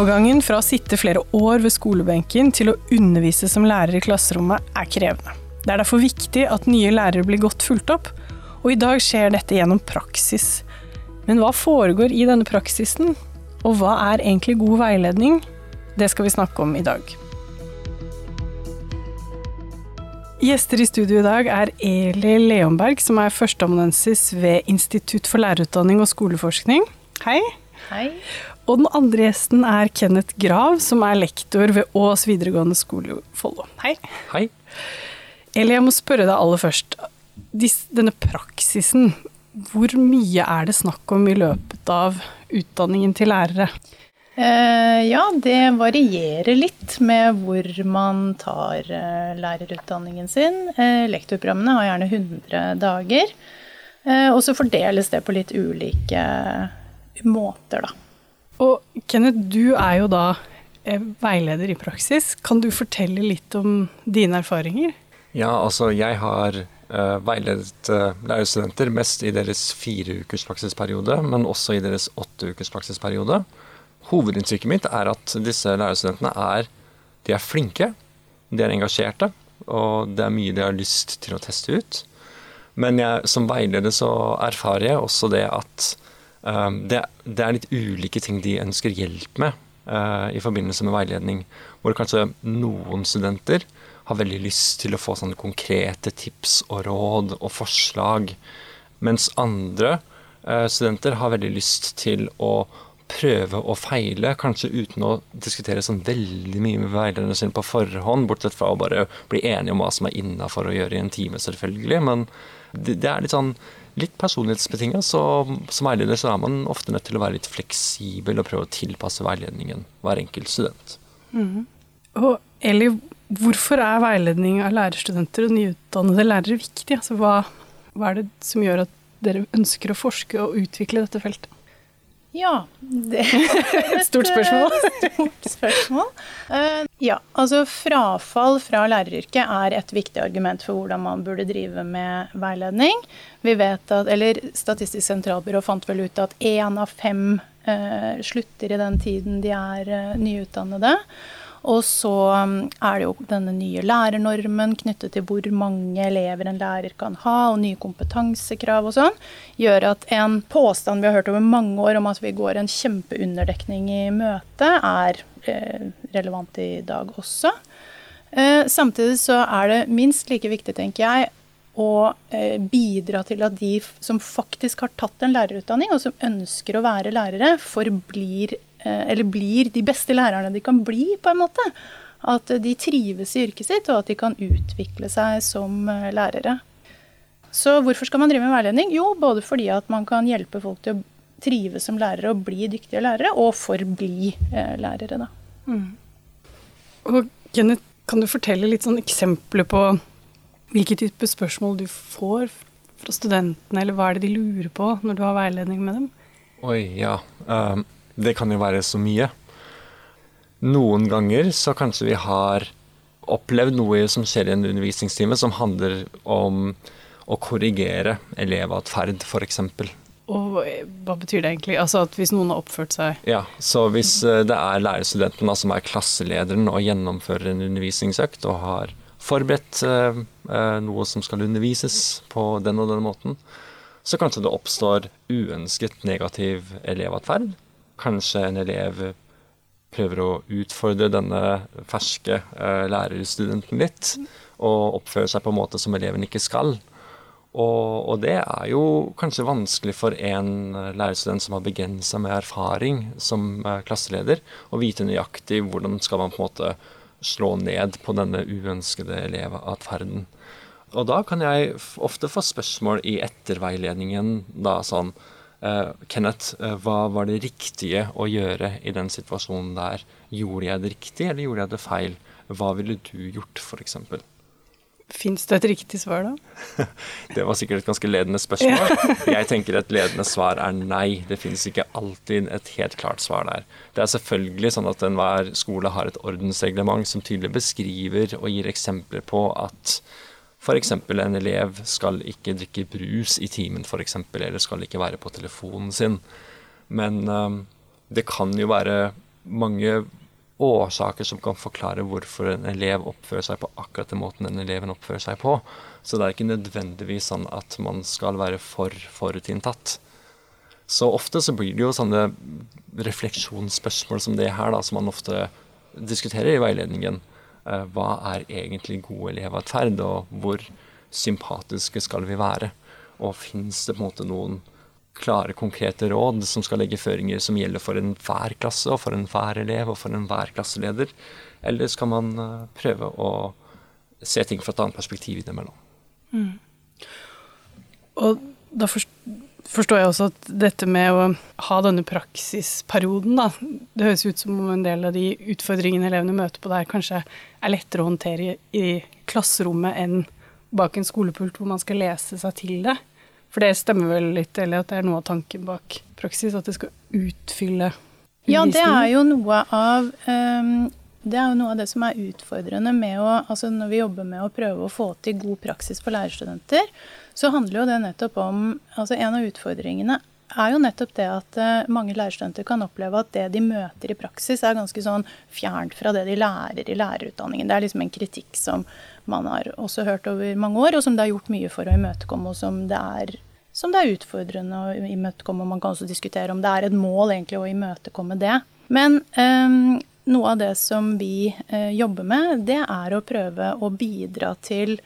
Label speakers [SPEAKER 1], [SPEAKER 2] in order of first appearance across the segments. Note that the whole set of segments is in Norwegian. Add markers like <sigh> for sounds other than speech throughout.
[SPEAKER 1] Overgangen fra å sitte flere år ved skolebenken til å undervise som lærer i klasserommet er krevende. Det er derfor viktig at nye lærere blir godt fulgt opp, og i dag skjer dette gjennom praksis. Men hva foregår i denne praksisen, og hva er egentlig god veiledning? Det skal vi snakke om i dag. Gjester i studio i dag er Eli Leonberg, som er førsteamanuensis ved Institutt for lærerutdanning og skoleforskning. Hei.
[SPEAKER 2] Hei.
[SPEAKER 1] Og den andre gjesten er Kenneth Grav, som er lektor ved Ås videregående skole Follo. Hei.
[SPEAKER 3] Hei.
[SPEAKER 1] Eli, jeg må spørre deg aller først. Denne praksisen, hvor mye er det snakk om i løpet av utdanningen til lærere?
[SPEAKER 2] Eh, ja, det varierer litt med hvor man tar eh, lærerutdanningen sin. Eh, lektorprogrammene har gjerne 100 dager. Eh, og så fordeles det på litt ulike måter, da.
[SPEAKER 1] Og Kenneth, du er jo da eh, veileder i praksis. Kan du fortelle litt om dine erfaringer?
[SPEAKER 3] Ja, altså jeg har uh, veiledet uh, lærerstudenter mest i deres fire ukers praksisperiode, men også i deres åtte ukers praksisperiode. Hovedinntrykket mitt er at disse lærerstudentene er, de er flinke, de er engasjerte, og det er mye de har lyst til å teste ut. Men jeg, som veileder så erfarer jeg også det at det, det, er litt ulike ting de ønsker hjelp med uh, i forbindelse med veiledning. Hvor kanskje noen studenter har veldig lyst til å få sånne konkrete tips og råd og forslag. Mens andre uh, studenter har veldig lyst til å prøve og feile, kanskje uten å diskutere sånn veldig mye med veilederne sine på forhånd, bortsett fra å bare bli enige om hva som er innafor å gjøre i en time, selvfølgelig. Men det er litt sånn litt personlighetsbetinget, så som veileder så er man ofte nødt til å være litt fleksibel og prøve å tilpasse veiledningen hver enkelt student.
[SPEAKER 1] Mm. Og Eli, hvorfor er veiledning av lærerstudenter og nyutdannede lærere viktig? Altså, hva, hva er det som gjør at dere ønsker å forske og utvikle dette feltet?
[SPEAKER 2] Ja, det er
[SPEAKER 1] et <laughs> <laughs> Stort spørsmål.
[SPEAKER 2] Stort spørsmål. Uh, ja, altså frafall fra læreryrket er et viktig argument for hvordan man burde drive med veiledning. Vi vet at, eller Statistisk sentralbyrå fant vel ut at én av fem uh, slutter i den tiden de er nyutdannede. Og så um, er det jo denne nye lærernormen knyttet til hvor mange elever en lærer kan ha, og nye kompetansekrav og sånn, gjør at en påstand vi har hørt over mange år om at vi går en kjempeunderdekning i møte, er eh, relevant i dag også. Eh, samtidig så er det minst like viktig, tenker jeg, å eh, bidra til at de som faktisk har tatt en lærerutdanning, og som ønsker å være lærere, forblir Eh, eller blir de beste lærerne de kan bli, på en måte. At de trives i yrket sitt, og at de kan utvikle seg som eh, lærere. Så hvorfor skal man drive med veiledning? Jo, både fordi at man kan hjelpe folk til å trives som lærere og bli dyktige lærere, og forbli eh, lærere, da. Mm.
[SPEAKER 1] Og Kenneth, kan du fortelle litt sånn eksempler på hvilke type spørsmål du får fra studentene, eller hva er det de lurer på når du har veiledning med dem?
[SPEAKER 3] Oi, ja. Um det kan jo være så mye. Noen ganger så kanskje vi har opplevd noe som skjer i en undervisningstime som handler om å korrigere elevatferd, f.eks.
[SPEAKER 1] Og hva betyr det egentlig? Altså at hvis noen har oppført seg
[SPEAKER 3] Ja, så hvis eh, det er lærerstudenten som er klasselederen og gjennomfører en undervisningsøkt og har forberedt eh, eh, noe som skal undervises på den og den måten, så kanskje det oppstår uønsket negativ elevatferd kanskje en elev prøver å utfordre denne ferske uh, lærerstudenten litt, og oppføre seg på en måte som eleven ikke skal. Og, og det er jo kanskje vanskelig for en uh, lærerstudent som har begrensa med erfaring som uh, klasseleder, å vite nøyaktig hvordan skal man på en måte slå ned på denne uønskede elevatferden. Og da kan jeg ofte få spørsmål i etterveiledningen da sånn Kenneth, uh, hva var det riktige å gjøre i den situasjonen der? Gjorde jeg det riktig, eller gjorde jeg det feil? Hva ville du gjort, f.eks.?
[SPEAKER 1] Fins det et riktig svar,
[SPEAKER 3] da? <laughs> det var sikkert et ganske ledende spørsmål. <laughs> jeg tenker et ledende svar er nei. Det finnes ikke alltid et helt klart svar der. Det er selvfølgelig sånn at enhver skole har et ordensreglement som tydelig beskriver og gir eksempler på at F.eks. en elev skal ikke drikke brus i timen, f.eks., eller skal ikke være på telefonen sin. Men um, det kan jo være mange årsaker som kan forklare hvorfor en elev oppfører seg på akkurat den måten den eleven oppfører seg på. Så det er ikke nødvendigvis sånn at man skal være for forutinntatt. Så ofte så blir det jo sånne refleksjonsspørsmål som det her, da, som man ofte diskuterer i veiledningen. Eh, hva er egentlig god elevatferd, og hvor sympatiske skal vi være? Og fins det på en måte noen klare, konkrete råd som skal legge føringer som gjelder for enhver klasse, og for enhver elev og for enhver klasseleder? Eller skal man eh, prøve å se ting fra et annet perspektiv innimellom? Mm.
[SPEAKER 1] Og da forstår jeg også at dette med å ha denne praksisperioden, da Det høres ut som om en del av de utfordringene elevene møter på der, kanskje er lettere å håndtere i klasserommet enn bak en skolepult hvor man skal lese seg til det. For det stemmer vel litt, eller at det er noe av tanken bak praksis, at det skal utfylle
[SPEAKER 2] undervisningen? Ja, det er jo noe av um, det er jo noe av det som er utfordrende med å Altså når vi jobber med å prøve å få til god praksis for lærerstudenter, så handler jo det nettopp om Altså en av utfordringene er jo nettopp det at uh, mange lærerstudenter kan oppleve at det de møter i praksis, er ganske sånn fjernt fra det de lærer i lærerutdanningen. Det er liksom en kritikk som man har også hørt over mange år, og som det er gjort mye for å imøtekomme, og som det er, som det er utfordrende å imøtekomme. Man kan også diskutere om det er et mål egentlig å imøtekomme det. Men um, noe av det som vi uh, jobber med, det er å prøve å bidra til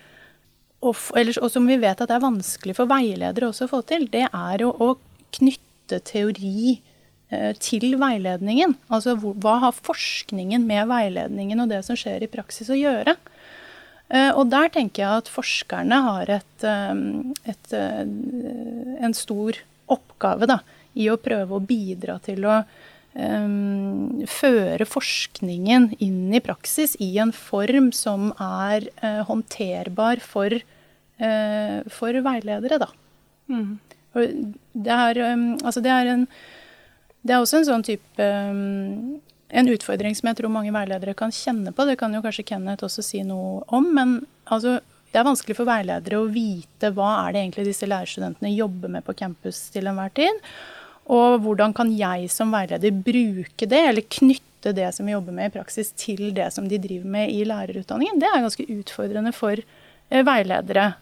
[SPEAKER 2] og, og som vi vet at det er vanskelig for veiledere også å få til, det er å, å knytte teori eh, til veiledningen. Altså hva har forskningen med veiledningen og det som skjer i praksis å gjøre? Eh, og der tenker jeg at forskerne har et, eh, et, en stor oppgave da, i å prøve å bidra til å um, føre forskningen inn i praksis i en form som er uh, håndterbar for, for, veiledere, da. Mm. Det, er, um, altså det, er en, det er også en sånn type um, en utfordring som jeg tror mange veiledere kan kjenne på. Det kan jo kanskje Kenneth også si noe om. Men altså, det er vanskelig for veiledere å vite hva er det egentlig disse lærerstudentene jobber med på campus til enhver tid. Og hvordan kan jeg som veileder bruke det, eller knytte det som vi jobber med i praksis, til det som de driver med i lærerutdanningen. Det er ganske utfordrende for eh, veiledere,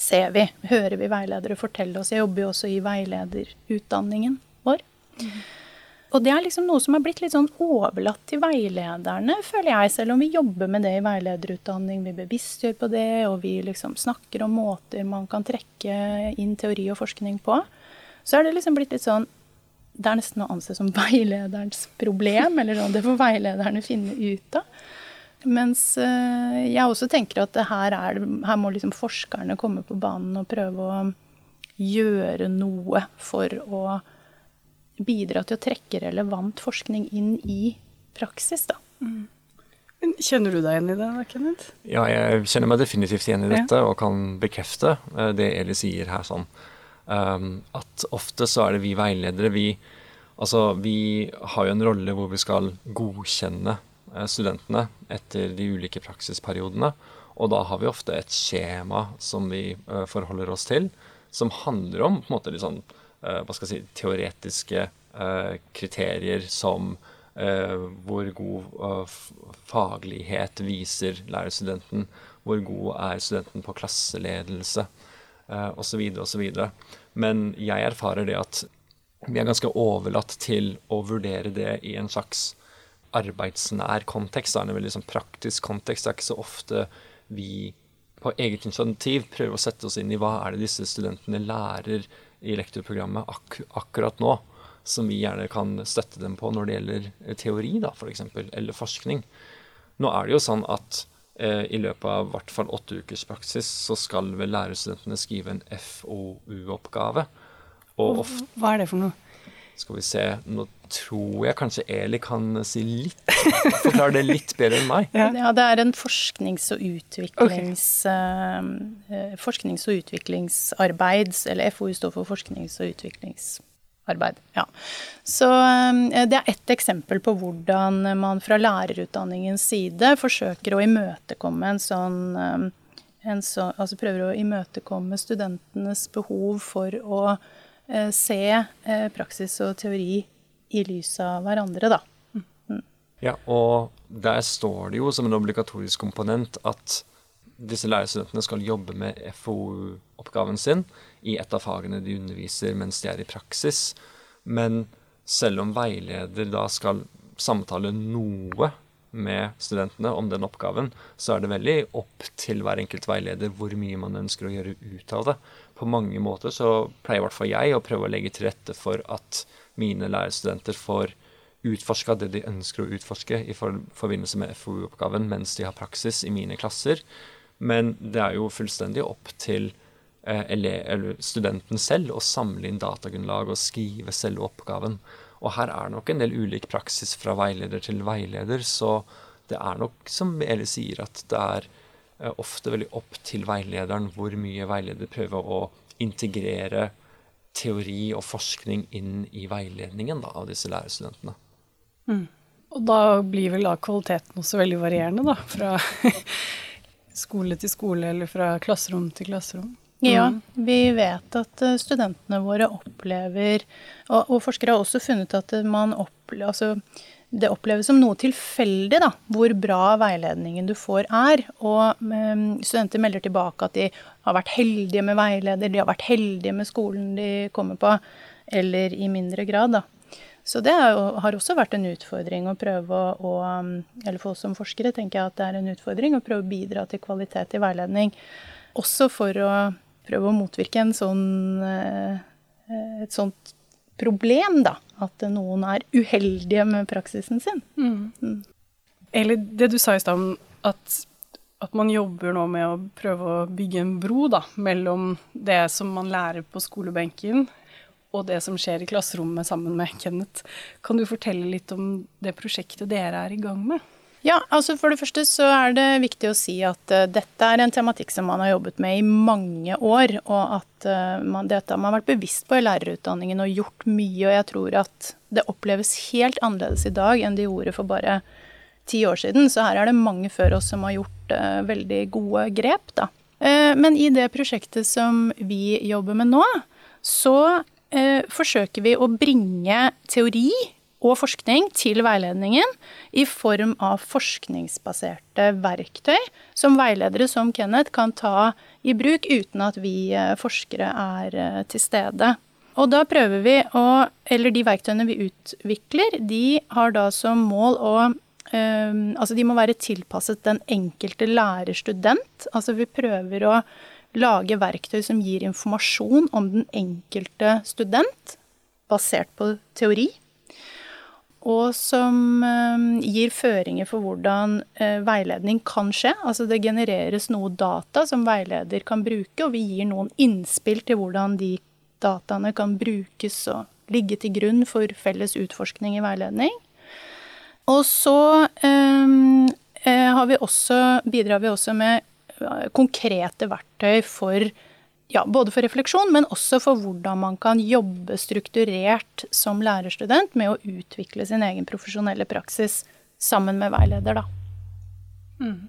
[SPEAKER 2] ser vi. Hører vi veiledere fortelle oss. Jeg jobber jo også i veilederutdanningen vår. Mm. Og det er liksom noe som er blitt litt sånn overlatt til veilederne, føler jeg. Selv om vi jobber med det i veilederutdanning, vi bevisstgjør på det, og vi liksom snakker om måter man kan trekke inn teori og forskning på, så er det liksom blitt litt sånn Det er nesten å anse som veilederens problem, eller sånn det får veilederne finne ut av. Mens eh, jeg også tenker at her, er, her må liksom forskerne komme på banen og prøve å gjøre noe for å bidra til å trekke relevant forskning inn i praksis, da. Mm.
[SPEAKER 1] Kjenner du deg igjen i det, Kenneth?
[SPEAKER 3] Ja, jeg kjenner meg definitivt igjen i dette, ja. og kan bekrefte uh, det Eli sier her. sånn. Um, at ofte så er det vi veiledere vi, altså, vi har jo en rolle hvor vi skal godkjenne studentene etter de ulike praksisperiodene. Og da har vi ofte et skjema som vi uh, forholder oss til, som handler om på en måte litt sånn Eh, hva skal jeg si, teoretiske eh, kriterier som eh, hvor god faglighet viser lærerstudenten, hvor god er studenten på klasseledelse, osv. osv. Men jeg erfarer det at vi er ganske overlatt til å vurdere det i en slags arbeidsnær kontekst. Er en veldig sånn praktisk kontekst. Det er ikke så ofte vi på eget initiativ prøver å sette oss inn i hva er det disse studentene lærer i lektorprogrammet ak akkurat nå, som vi gjerne kan støtte dem på når det gjelder eh, teori, da, for eksempel, eller forskning. Nå er det jo sånn at eh, i løpet av hvert fall åtte ukers praksis så skal vel lærerstudentene skrive en FoU-oppgave.
[SPEAKER 1] Og Hva er det for noe?
[SPEAKER 3] Skal vi se, nå tror jeg kanskje Eli kan si litt, forklare det litt bedre enn meg.
[SPEAKER 2] Ja, ja det er en forsknings- og utviklings... Okay. Uh, forsknings- og utviklingsarbeid, eller FoU står for forsknings- og utviklingsarbeid. Ja. Så um, det er ett eksempel på hvordan man fra lærerutdanningens side forsøker å imøtekomme en sånn en så, altså prøver å imøtekomme studentenes behov for å Eh, se eh, praksis og teori i lys av hverandre, da.
[SPEAKER 3] Ja, og der står det jo som en obligatorisk komponent at disse lærerstudentene skal jobbe med FoU-oppgaven sin i et av fagene de underviser mens de er i praksis. Men selv om veileder da skal samtale noe med studentene om den oppgaven, så er det veldig opp til hver enkelt veileder hvor mye man ønsker å gjøre ut av det. På mange måter så pleier i hvert fall jeg å prøve å legge til rette for at mine lærerstudenter får utforska det de ønsker å utforske i forbindelse med FoU-oppgaven mens de har praksis i mine klasser. Men det er jo fullstendig opp til eh, studenten selv å samle inn datagrunnlag og skrive selve oppgaven. Og her er det nok en del ulik praksis fra veileder til veileder, så det er nok, som Eli sier, at det er eh, ofte veldig opp til veilederen hvor mye veileder prøver å integrere teori og forskning inn i veiledningen da, av disse lærerstudentene.
[SPEAKER 1] Mm. Og da blir vel da kvaliteten også veldig varierende, da, fra <laughs> skole til skole eller fra klasserom til klasserom?
[SPEAKER 2] Ja, mm. vi vet at eh, studentene våre opplever Og, og forskere har også funnet at man opplever, altså, det oppleves som noe tilfeldig da, hvor bra veiledningen du får er. Og um, studenter melder tilbake at de har vært heldige med veileder, de har vært heldige med skolen de kommer på, eller i mindre grad, da. Så det har også vært en utfordring å prøve å Eller for oss som forskere tenker jeg at det er en utfordring å prøve å bidra til kvalitet i veiledning. Også for å prøve å motvirke sånn, eh, et sånt problem, da. At noen er uheldige med praksisen sin. Mm.
[SPEAKER 1] Mm. Eller det du sa i stad om at, at, man jobber nå med å prøve å bygge en bro da, mellom det som man lærer på skolebenken, og det som skjer i klasserommet sammen med Kenneth. Kan du fortelle litt om det prosjektet dere er i gang med?
[SPEAKER 2] Ja, altså For det første så er det viktig å si at uh, dette er en tematikk som man har jobbet med i mange år, og at uh, man, dette har man vært bevisst på i lærerutdanningen og gjort mye. Og jeg tror at det oppleves helt annerledes i dag enn det gjorde for bare ti år siden. Så her er det mange før oss som har gjort uh, veldig gode grep, da. men i det prosjektet som vi jobber med nå, så forsøker vi å bringe teori og forskning til veiledningen i form av forskningsbaserte verktøy som veiledere som Kenneth kan ta i bruk uten at vi eh, forskere er eh, til stede. Og da prøver vi å Eller de verktøyene vi utvikler, de har da som mål å um, Altså de må være tilpasset den enkelte lærerstudent. Altså vi prøver å lage verktøy som gir informasjon om den enkelte student, basert på teori og som eh, gir føringer for hvordan eh, veiledning kan skje. Altså det genereres noe data som veileder kan bruke, og vi gir noen innspill til hvordan de dataene kan brukes og ligge til grunn for felles utforskning i veiledning. Og så um, vi også, bidrar vi også med konkrete verktøy for ja, både for refleksjon, men også for hvordan man kan jobbe strukturert som lærerstudent med å utvikle sin egen profesjonelle praksis sammen med veileder, da.
[SPEAKER 1] Mm.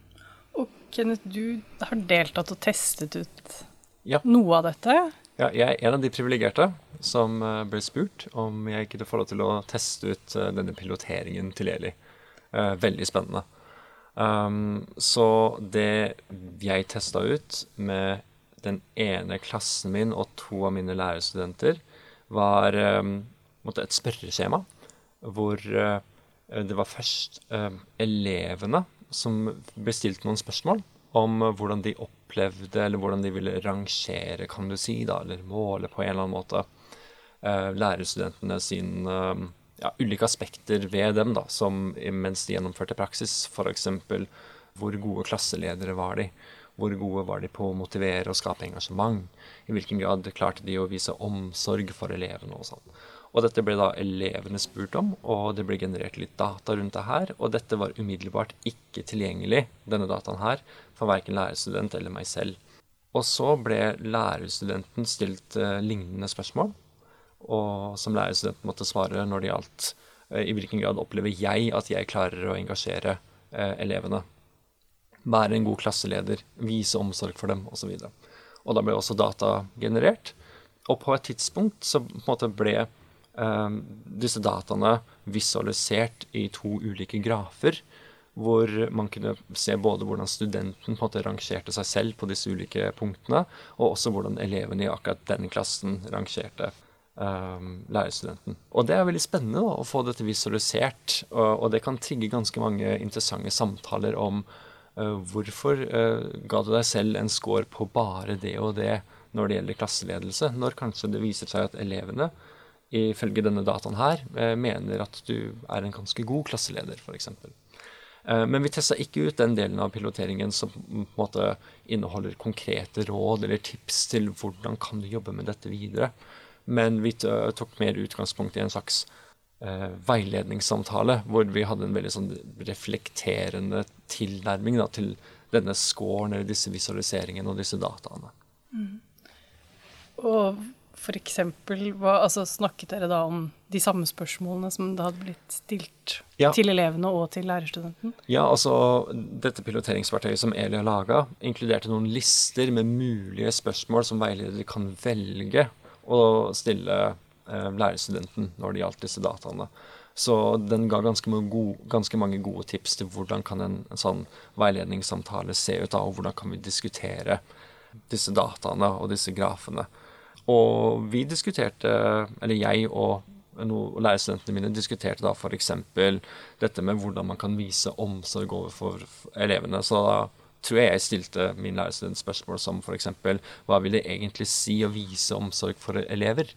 [SPEAKER 1] Og Kenneth, du har deltatt og testet ut ja. noe av dette?
[SPEAKER 3] Ja, jeg er en av de privilegerte som eh, ble spurt om jeg kunne få lov til å teste ut eh, denne piloteringen til Eli. Eh, veldig spennende. Um, så det jeg testa ut med den ene klassen min og to av mine lærerstudenter var um, et spørreskjema hvor uh, det var først uh, elevene som bestilte noen spørsmål om hvordan de opplevde, eller hvordan de ville rangere, kan du si, da, eller måle på en eller annen måte lærerstudentene sin ja, ulike aspekter ved dem, da, som mens de gjennomførte praksis, f.eks. hvor gode klasseledere var de? Hvor gode var de på å motivere og skape engasjement? I hvilken grad klarte de å vise omsorg for elevene og sånn. Og dette ble da elevene spurt om, og det ble generert litt data rundt det her. Og dette var umiddelbart ikke tilgjengelig, denne dataen her, for verken lærerstudent eller meg selv. Og så ble lærerstudenten stilt uh, lignende spørsmål, og som lærerstudenten måtte svare når det gjaldt uh, i hvilken grad opplever jeg at jeg klarer å engasjere uh, elevene være en god klasseleder, vise omsorg for dem osv. Og, og da ble også data generert. Og på et tidspunkt så ble eh, disse dataene visualisert i to ulike grafer. Hvor man kunne se både hvordan studenten på en måte rangerte seg selv på disse ulike punktene, og også hvordan elevene i akkurat den klassen rangerte um, lærerstudenten. Og det er veldig spennende da, å få dette visualisert, og, og, det kan trigge ganske mange interessante samtaler om hvorfor uh, ga du deg selv en score på bare det og det når det gjelder klasseledelse, når kanskje det viser seg at elevene ifølge denne dataen her uh, mener at du er en ganske god klasseleder, f.eks. Eh, men vi testa ikke ut den delen av piloteringen som på en måte inneholder konkrete råd eller tips til hvordan kan du jobbe med dette videre. Men vi tok mer utgangspunkt i en slags eh, veiledningssamtale, hvor vi hadde en veldig sånn reflekterende tilnærming da, til denne scoren eller disse visualiseringene og disse dataene. Mm.
[SPEAKER 1] Og for eksempel, hva, altså snakket dere da om de samme spørsmålene som det hadde blitt stilt ja. til elevene og til lærerstudenten?
[SPEAKER 3] Ja, altså dette piloteringsverktøyet som Eli har laga, inkluderte noen lister med mulige spørsmål som veiledere kan velge å stille eh, lærerstudenten når det gjaldt disse dataene. Så den ga ganske mange, gode, ganske mange gode tips til hvordan kan en, en sånn veiledningssamtale se ut, da, og hvordan kan vi diskutere disse dataene og disse grafene. Og vi diskuterte, eller jeg og lærerstudentene mine diskuterte da f.eks. dette med hvordan man kan vise omsorg overfor elevene. Så da tror jeg jeg stilte min lærerstudent spørsmål som f.eks.: Hva vil det egentlig si å vise omsorg for elever?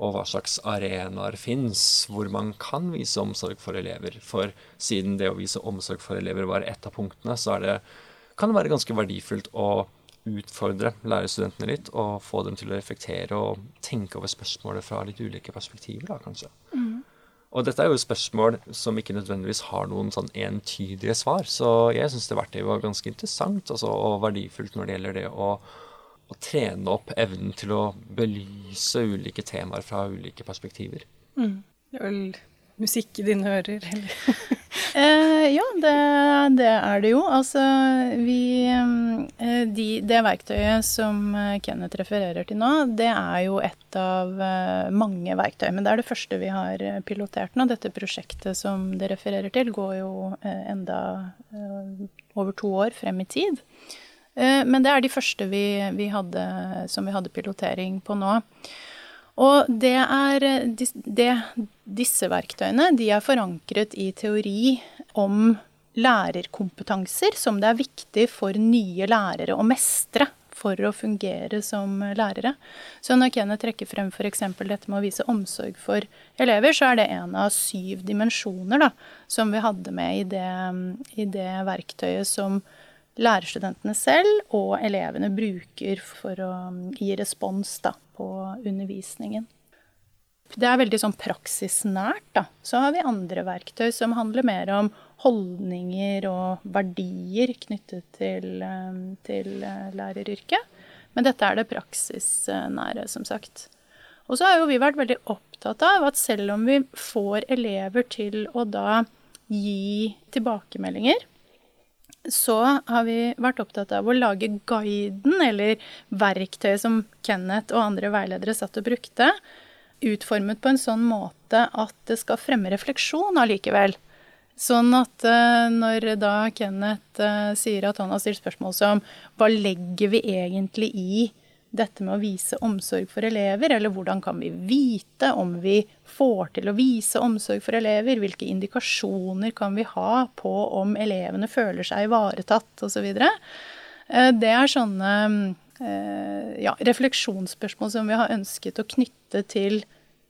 [SPEAKER 3] Og hva slags arenaer fins hvor man kan vise omsorg for elever? For siden det å vise omsorg for elever var ett av punktene, så det, kan det være ganske verdifullt å utfordre lærerstudentene litt og få dem til å reflektere og tenke over spørsmålet fra litt ulike perspektiver, da, kanskje. Mm. Og dette er jo spørsmål som ikke nødvendigvis har noen sånn entydige svar. Så jeg syns det verktøyet var ganske interessant altså, og verdifullt når det gjelder det å, å, trene opp evnen til å belyse ulike temaer fra ulike perspektiver.
[SPEAKER 1] Mm. Det er vel musikk i dine ører, eller? <laughs>
[SPEAKER 2] Eh, ja, det, det, er det jo. Altså, vi eh, de, Det verktøyet som eh, Kenneth refererer til nå, det er jo et av eh, mange verktøy. Men det er det første vi har pilotert nå. Dette prosjektet som det refererer til, går jo enda over to år frem i tid. Men det er de første vi, vi hadde, som vi hadde pilotering på nå. Og det er det, Disse verktøyene de er forankret i teori om lærerkompetanser som det er viktig for nye lærere å mestre for å fungere som lærere. Så når Kenneth trekker frem f.eks. dette med å vise omsorg for elever, så er det en av syv dimensjoner da, som vi hadde med i det, i det verktøyet som lærerstudentene selv og elevene bruker for å gi respons da, på undervisningen. Det er veldig sånn praksisnært. da. Så har vi andre verktøy som handler mer om holdninger og verdier knyttet til, eh, til eh, læreryrket. Men dette er det praksisnære, som sagt. Og så har jo vi vært veldig opptatt av at selv om vi får elever til å da gi tilbakemeldinger, så har vi vært opptatt av å lage guiden, eller verktøyet som Kenneth og andre veiledere satt og brukte, utformet på en sånn måte at det skal fremme refleksjon allikevel. Sånn at uh, når da Kenneth uh, sier at han har stilt spørsmål som hva legger vi egentlig i dette med å vise omsorg for elever, eller hvordan kan vi vite om vi får til å vise omsorg for elever? Hvilke indikasjoner kan vi ha på om elevene føler seg ivaretatt, osv. Eh, det er sånne eh, ja, refleksjonsspørsmål som vi har ønsket å knytte til,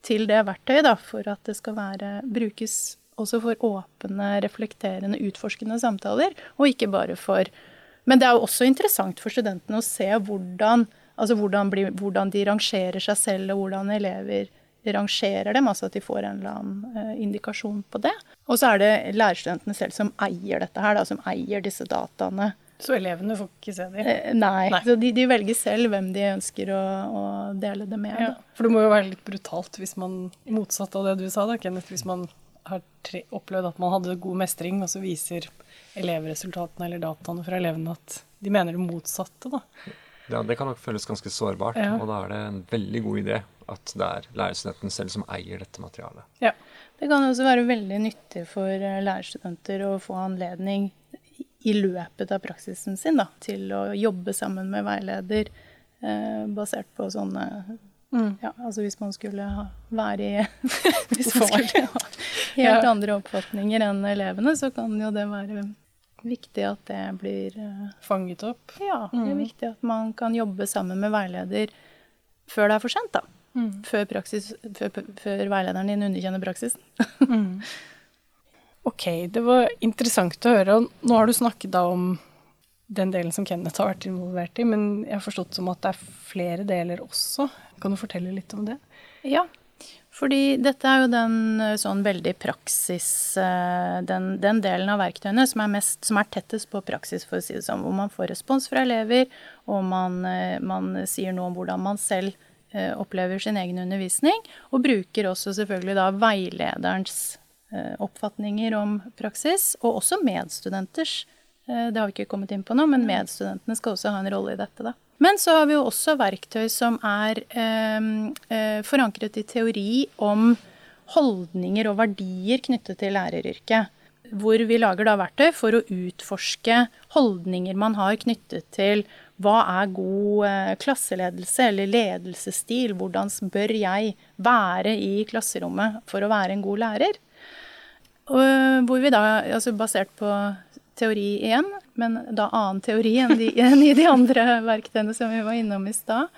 [SPEAKER 2] til det verktøyet, da, for at det skal være, brukes også for åpne, reflekterende, utforskende samtaler, og ikke bare for Men det er jo også interessant for studentene å se hvordan Altså hvordan, blir, hvordan, de rangerer seg selv, og hvordan elever rangerer dem. Altså at de får en eller annen uh, indikasjon på det. Og så er det lærerstudentene selv som eier dette her, da, som eier disse dataene.
[SPEAKER 1] Så elevene får ikke se dem?
[SPEAKER 2] Eh, nei. nei. Så de, de, velger selv hvem de ønsker å, å dele det med. Ja,
[SPEAKER 1] for det må jo være litt brutalt hvis man, motsatt av det du sa, da, Kenneth, hvis man har tre, opplevd at man hadde god mestring, og så viser elevresultatene eller dataene fra elevene at de mener det motsatte. da.
[SPEAKER 3] Ja, det kan nok føles ganske sårbart,
[SPEAKER 1] Ja.
[SPEAKER 3] og da er det en veldig god idé at det er lærerstudenten selv som eier dette materialet.
[SPEAKER 1] Ja.
[SPEAKER 2] Det kan også være veldig nyttig for eh, lærerstudenter å få anledning i løpet av praksisen sin da, til å jobbe sammen med veileder eh, basert på sånne
[SPEAKER 1] Mm.
[SPEAKER 2] ja, altså Hvis man skulle ha, være i <laughs> <laughs> Hvis
[SPEAKER 1] man
[SPEAKER 2] man skulle ha helt
[SPEAKER 1] Ja.
[SPEAKER 2] andre oppfatninger enn elevene, så kan jo det være viktig at det blir eh,
[SPEAKER 1] Fanget opp.
[SPEAKER 2] Ja, det er
[SPEAKER 1] Mm.
[SPEAKER 2] viktig at man kan jobbe sammen med veileder før det er for sent, da.
[SPEAKER 1] Mm.
[SPEAKER 2] Før, praksis, før, før veilederen din underkjenner praksisen. <laughs>
[SPEAKER 1] Mm. Ok, det var interessant å høre. og Nå har du snakket da om den delen som Kenneth har vært involvert i, men jeg har forstått som at det er flere deler også. Kan du fortelle litt om det?
[SPEAKER 2] Ja, fordi dette er jo den eh, sånn veldig praksis eh, Den, den delen av verktøyene som er, mest, som er tettest på praksis, for å si det sånn. Hvor man får respons fra elever, og man, eh, man sier noe om hvordan man selv opplever sin egen undervisning. Og bruker også selvfølgelig da veilederens oppfatninger om praksis, og også medstudenters. Det har vi ikke kommet inn på nå, men medstudentene skal også ha en rolle i dette. da. Men så har vi jo også verktøy som er eh, eh, forankret i teori om holdninger og verdier knyttet til læreryrket. Hvor vi lager da verktøy for å utforske holdninger man har knyttet til hva er god eh, klasseledelse eller ledelsesstil? Hvordan bør jeg være i klasserommet for å være en god lærer? Og eh, hvor vi da, altså basert på teori igjen, men da annen teori enn, de, enn i de andre verktøyene som vi var innom i stad,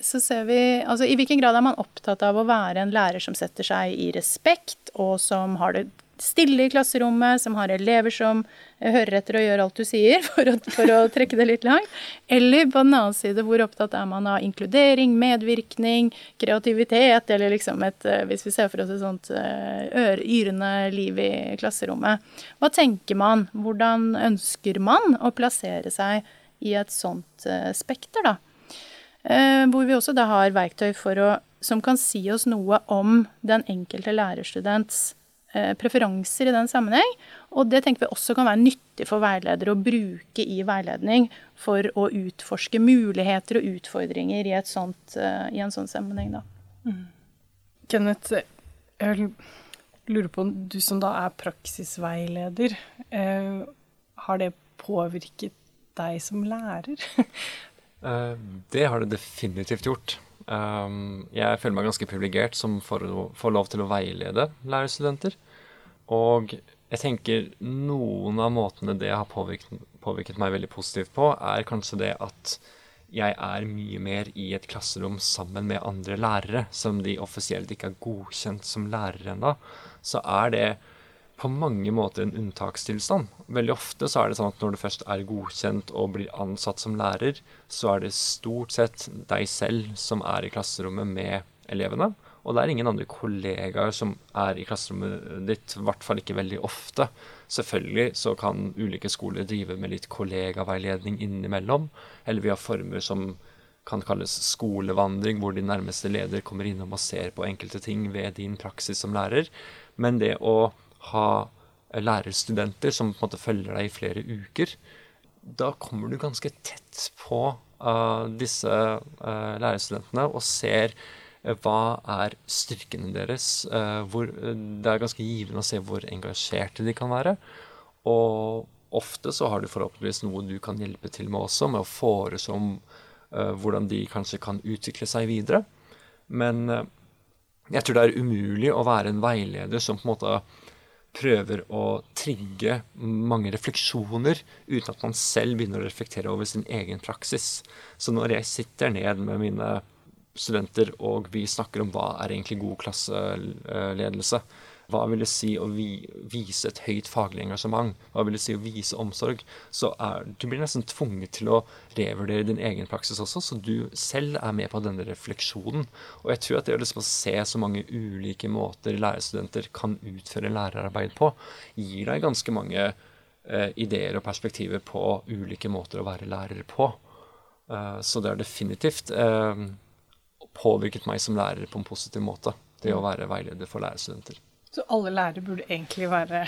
[SPEAKER 2] så ser vi altså i hvilken grad er man opptatt av å være en lærer som setter seg i respekt, og som har det stille i klasserommet, som har elever som hører etter og gjør alt du sier, <laughs> for å, for å trekke det litt langt. Eller på den annen side, hvor opptatt er man av inkludering, medvirkning, kreativitet, eller liksom et eh, Hvis vi ser for oss et sånt eh, ør, yrende liv i klasserommet. Hva tenker man? Hvordan ønsker man å plassere seg i et sånt eh, spekter, da? Eh, hvor vi også da har verktøy for å, som kan si oss noe om den enkelte lærerstudents eh, preferanser i den sammenheng. Og det tenker vi også kan være nyttig for veiledere å bruke i veiledning for å utforske muligheter og utfordringer i, et sånt, eh, i en sånn sammenheng. Da.
[SPEAKER 1] Kenneth, jeg lurer på om du som da er praksisveileder, eh, har det påvirket deg som lærer? <laughs>
[SPEAKER 3] Eh, Det har det definitivt gjort. Um, Jeg føler meg ganske privilegert som får, får lov til å veilede lærerstudenter. Og jeg tenker noen av måtene det har påvirket, påvirket meg veldig positivt på, er kanskje det at jeg er mye mer i et klasserom sammen med andre lærere, som de offisielt ikke er godkjent som lærere ennå. Så er det på mange måter en unntakstilstand. Veldig ofte så er det sånn at når du først er godkjent og blir ansatt som lærer, så er det stort sett deg selv som er i klasserommet med elevene. Og det er ingen andre kollegaer som er i klasserommet ditt, i hvert fall ikke veldig ofte. Selvfølgelig så kan ulike skoler drive med litt kollegaveiledning innimellom, eller vi har former som kan kalles skolevandring, hvor din nærmeste leder kommer innom og ser på enkelte ting ved din praksis som lærer. Men det å ha lærerstudenter som på en måte følger deg i flere uker, da kommer du ganske tett på uh, disse uh, lærerstudentene og ser uh, hva er styrkene deres. hvor, det er ganske givende å se hvor engasjerte de kan være. Og ofte så har du forhåpentligvis noe du kan hjelpe til med også, med å foreslå om hvordan de kanskje kan utvikle seg videre. Men jeg tror det er umulig å være en veileder som på en måte prøver å trigge mange refleksjoner uten at man selv begynner å reflektere over sin egen praksis. Så når jeg sitter ned med mine studenter og vi snakker om hva er egentlig god klasseledelse, hva vil det si å vi, vise et høyt faglig engasjement? Hva vil det si å vise omsorg? Så er, du blir nesten tvunget til å revurdere din egen praksis også, så du selv er med på denne refleksjonen. Og jeg tror at det å liksom se så mange ulike måter lærerstudenter kan utføre lærerarbeid på, gir deg ganske mange eh, ideer og perspektiver på ulike måter å være lærer på. Eh, så det har definitivt eh, påvirket meg som lærer på en positiv måte, det å være veileder for lærerstudenter.
[SPEAKER 1] Så alle lærere burde egentlig være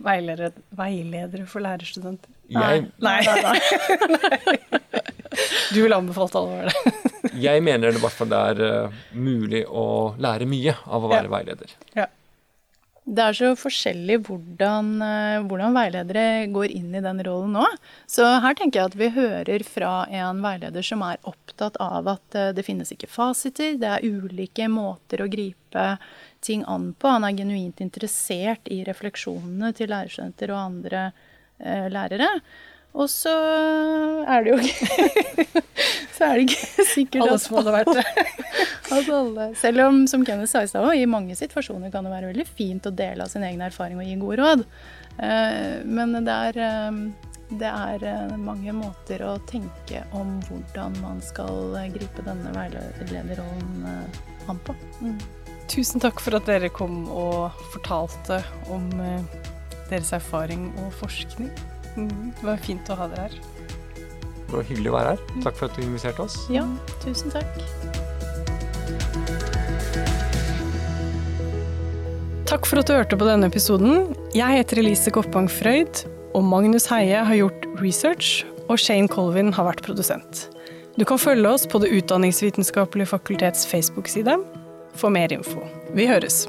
[SPEAKER 1] veiledere, veiledere for lærerstudenter?
[SPEAKER 3] Jeg,
[SPEAKER 1] Nei. <laughs> Du ville anbefalt alle å være det? <laughs>
[SPEAKER 3] Jeg mener det i hvert fall det er uh, mulig å lære mye av å være ja. veileder.
[SPEAKER 2] Ja. Det er så forskjellig hvordan, uh, hvordan, veiledere går inn i den rollen nå. Så her tenker jeg at vi hører fra en veileder som er opptatt av at uh, det finnes ikke fasiter, det er ulike måter å gripe ting an på. Han er genuint interessert i refleksjonene til lærerstudenter og andre lærere. Og så er det jo ikke <laughs> Så er det ikke <laughs> sikkert
[SPEAKER 1] Alle som hadde vært det. <laughs>
[SPEAKER 2] at alle, selv om, som Kenneth sa i stad, i mange situasjoner kan det være veldig fint å dele av sin egen erfaring og gi gode råd. Eh, men det er, eh, det er eh, mange måter å tenke om hvordan man skal gripe denne veilederrollen an på. Mm.
[SPEAKER 1] Tusen takk for at dere kom og fortalte om deres erfaring og forskning. Mm, det var fint å ha dere her.
[SPEAKER 3] Det var hyggelig å være her. Takk for at du inviterte oss.
[SPEAKER 2] Ja, tusen takk.
[SPEAKER 1] Takk for at du hørte på denne episoden. Jeg heter Elise Koppang Frøyd, og Magnus Heie har gjort research, og Shane Colvin har vært produsent. Du kan følge oss på Det utdanningsvitenskapelige fakultets Facebook-side for mer info. Vi høres!